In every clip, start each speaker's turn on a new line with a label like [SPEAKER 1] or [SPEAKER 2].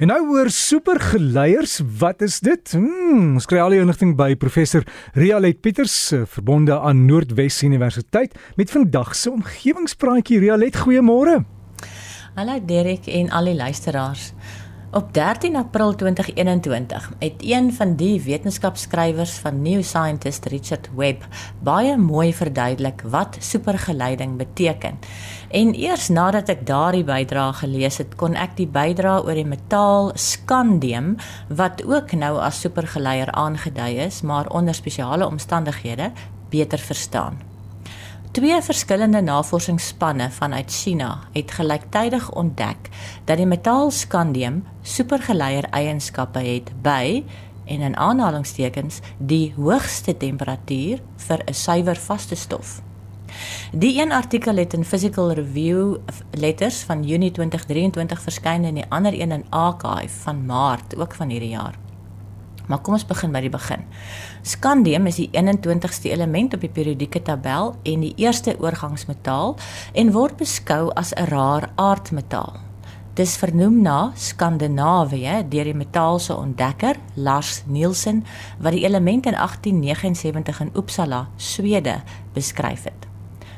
[SPEAKER 1] En nou oor supergeleiers, wat is dit? Hmm, ons kry al die inligting by professor Rialet Pieters, eh, verbonde aan Noordwes Universiteit met vandag se omgewingspraatjie. Rialet, goeiemôre.
[SPEAKER 2] Hallo Derek en al die luisteraars. Op 13 April 2021 het een van die wetenskapskrywers van New Scientist, Richard Webb, baie mooi verduidelik wat supergeleiding beteken. En eers nadat ek daardie bydrae gelees het, kon ek die bydrae oor die metaal skandium wat ook nou as supergeleier aangedui is, maar onder spesiale omstandighede beter verstaan. Twee verskillende navorsingsspanne vanuit China het gelyktydig ontdek dat die metaal skandium supergeleier eienskappe het by en in aanhalingstekens die hoogste temperatuur vir 'n suiwer vaste stof. Die een artikel het in Physical Review Letters van Junie 2023 verskyn en die ander een in Archive van Maart ook van hierdie jaar. Maar kom ons begin by die begin. Skandium is die 21ste element op die periodieke tabel en die eerste oorgangsmetaal en word beskou as 'n raar aardmetaal. Dis vernoem na Skandinawië deur die metaalse ontdekker Lars Nielsen wat die element in 1879 in Uppsala, Swede, beskryf het.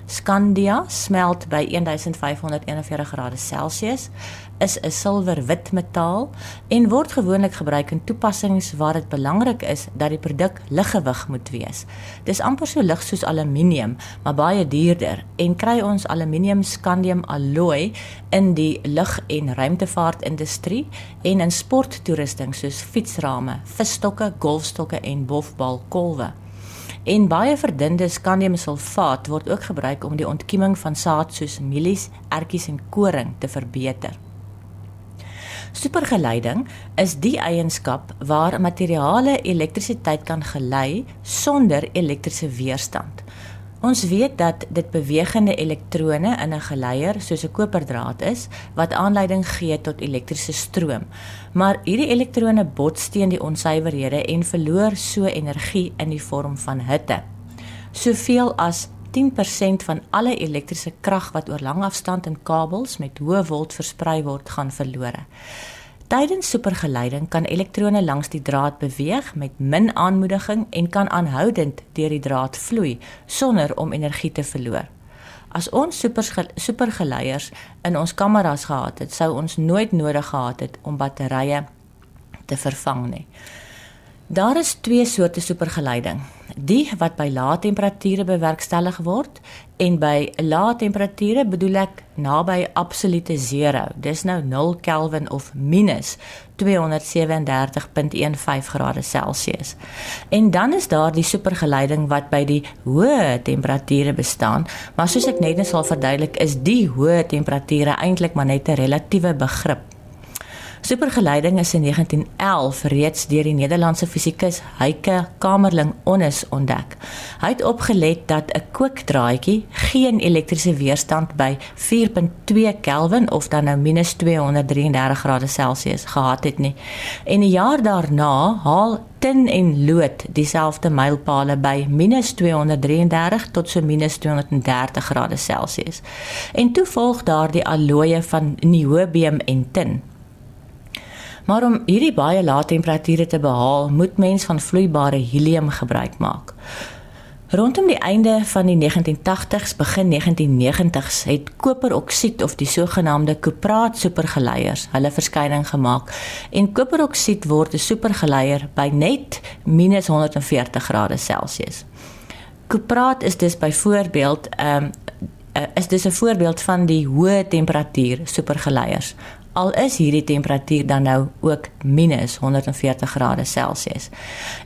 [SPEAKER 2] Scandia smelt by 1541 grade Celsius, is 'n silwerwit metaal en word gewoonlik gebruik in toepassings waar dit belangrik is dat die produk liggewig moet wees. Dis amper so lig soos aluminium, maar baie duurder en kry ons aluminium scandium alloy in die lug- en ruimtevaartindustrie en in sporttoerusting soos fietsrame, visstokke, golfstokke en bofbalkolwe. En baie verdunde skandiumsulfaat word ook gebruik om die ontkieming van saad soos mielies, ertjies en koring te verbeter. Supergeleiding is die eienskap waar materiale elektrisiteit kan gelei sonder elektriese weerstand. Ons weet dat dit bewegende elektrone in 'n geleier soos 'n koperdraad is wat aanleiding gee tot elektriese stroom. Maar hierdie elektrone bots teen die onsuiverhede en verloor so energie in die vorm van hitte. Soveel as 10% van alle elektriese krag wat oor lang afstand in kabels met hoë volt versprei word, gaan verlore. Tydens supergeleiding kan elektrone langs die draad beweeg met min aanmoediging en kan aanhoudend deur die draad vloei sonder om energie te verloor. As ons supergeleiers in ons kameras gehad het, sou ons nooit nodig gehad het om batterye te vervang nie. Daar is twee soorte supergeleiding. Die wat by lae temperature bewerkstellig word en by lae temperature bedoel ek naby absolute zero. Dis nou 0 Kelvin of minus 237.15 grade Celsius. En dan is daar die supergeleiding wat by die hoë temperature bestaan, maar soos ek net net sal verduidelik, is die hoë temperature eintlik maar net 'n relatiewe begrip. Supergeleiding is in 1911 reeds deur die Nederlandse fisikus Heike Kamerling Onnes ontdek. Hy het opgelet dat 'n kookdraadjie geen elektriese weerstand by 4.2 Kelvin of dan nou -233 grade Celsius gehad het nie. En 'n jaar daarna haal tin en lood dieselfde mylpale by -233 tot so -230 grade Celsius. En toe volg daar die alloye van niobium en tin. Maar om hierdie baie lae temperature te behaal, moet mens van vloeibare helium gebruik maak. Rondom die einde van die 1980s, begin 1990s het koperoksied of die sogenaamde kupraat supergeleiers hulle verskyning gemaak. En koperoksied word 'n supergeleier by net -140 grade Celsius. Kupraat is dus byvoorbeeld ehm um, is dis 'n voorbeeld van die hoë temperatuur supergeleiers al is hierdie temperatuur dan nou ook minus 140 grade Celsius.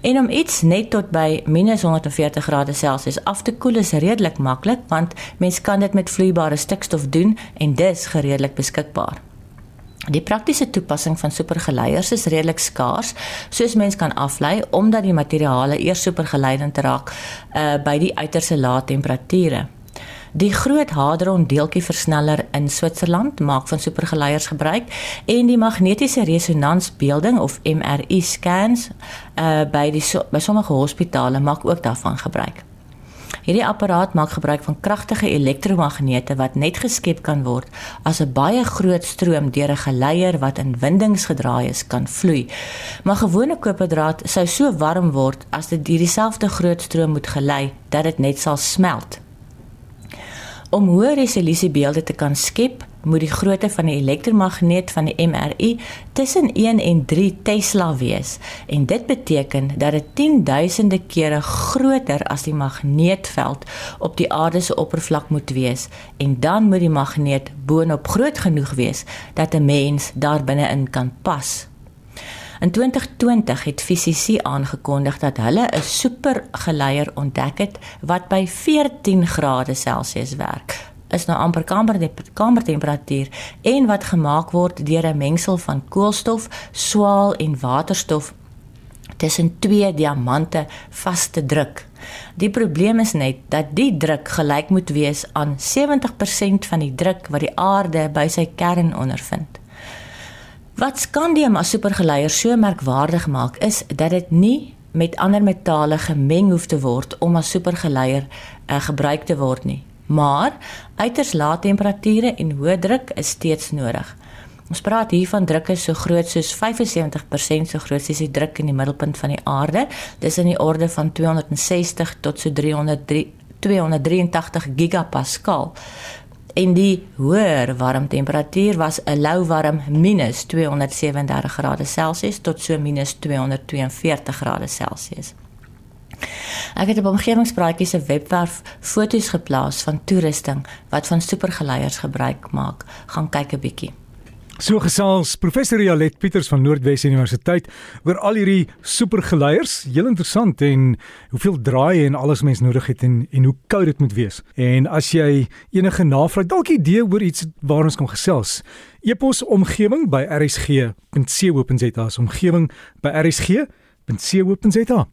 [SPEAKER 2] En om iets net tot by minus 140 grade Celsius af te koel is redelik maklik want mens kan dit met vloeibare stikstof doen en dis gereedelik beskikbaar. Die praktiese toepassing van supergeleiers is redelik skaars, soos mens kan aflei omdat die materiale eers supergeleidend raak uh, by die uiterste lae temperature. Die groot hadron deeltjie versneller in Switserland maak van supergeleiers gebruik en die magnetiese resonansbeelding of MRI scans uh by die so, by sommige hospitale maak ook daarvan gebruik. Hierdie apparaat maak gebruik van kragtige elektromagnete wat net geskep kan word as 'n baie groot stroom deur 'n geleier wat in windings gedraai is kan vloei. Maar gewone koperdraad sou so warm word as dit deur dieselfde groot stroom moet gelei dat dit net sal smelt. Om hoë resolusie beelde te kan skep, moet die grootte van die elektromagneet van die MRI tussen 1 en 3 Tesla wees en dit beteken dat dit 10000de kere groter as die magneetveld op die aarde se oppervlak moet wees en dan moet die magneet boonop groot genoeg wees dat 'n mens daar binne-in kan pas. In 2020 het fisici aangekondig dat hulle 'n supergeleier ontdek het wat by 14 grade Celsius werk. Is nou amper kamer kamertemperatuur en wat gemaak word deur 'n mengsel van koolstof, swaal en waterstof tussen twee diamante vaste druk. Die probleem is net dat die druk gelyk moet wees aan 70% van die druk wat die aarde by sy kern ondervind. Wat skandium as supergeleier so merkwaardig maak is dat dit nie met ander metale gemeng hoef te word om as supergeleier uh, gebruik te word nie. Maar uiters lae temperature en hoë druk is steeds nodig. Ons praat hier van drukke so groot soos 75% so groot soos die druk in die middelpunt van die aarde. Dis in die orde van 260 tot so 303 283 gigapascal en die hoër warmtemperatuur was 'n lou warm minus 237 grade Celsius tot so minus 242 grade Celsius. Ek het op omgewingspraatjies se webwerf foto's geplaas van toerusting wat van supergeleiers gebruik maak. Gaan kyk 'n bietjie.
[SPEAKER 1] So gesels professor Jalet Pieters van Noordwes Universiteit oor al hierdie supergeleiers, heel interessant en hoeveel draaie en alles mens nodig het en en hoe koud dit moet wees. En as jy enige navraag dalk idee oor iets waar ons kan gesels, epos omgewing by rsg.co.za, omgewing by rsg.co.za.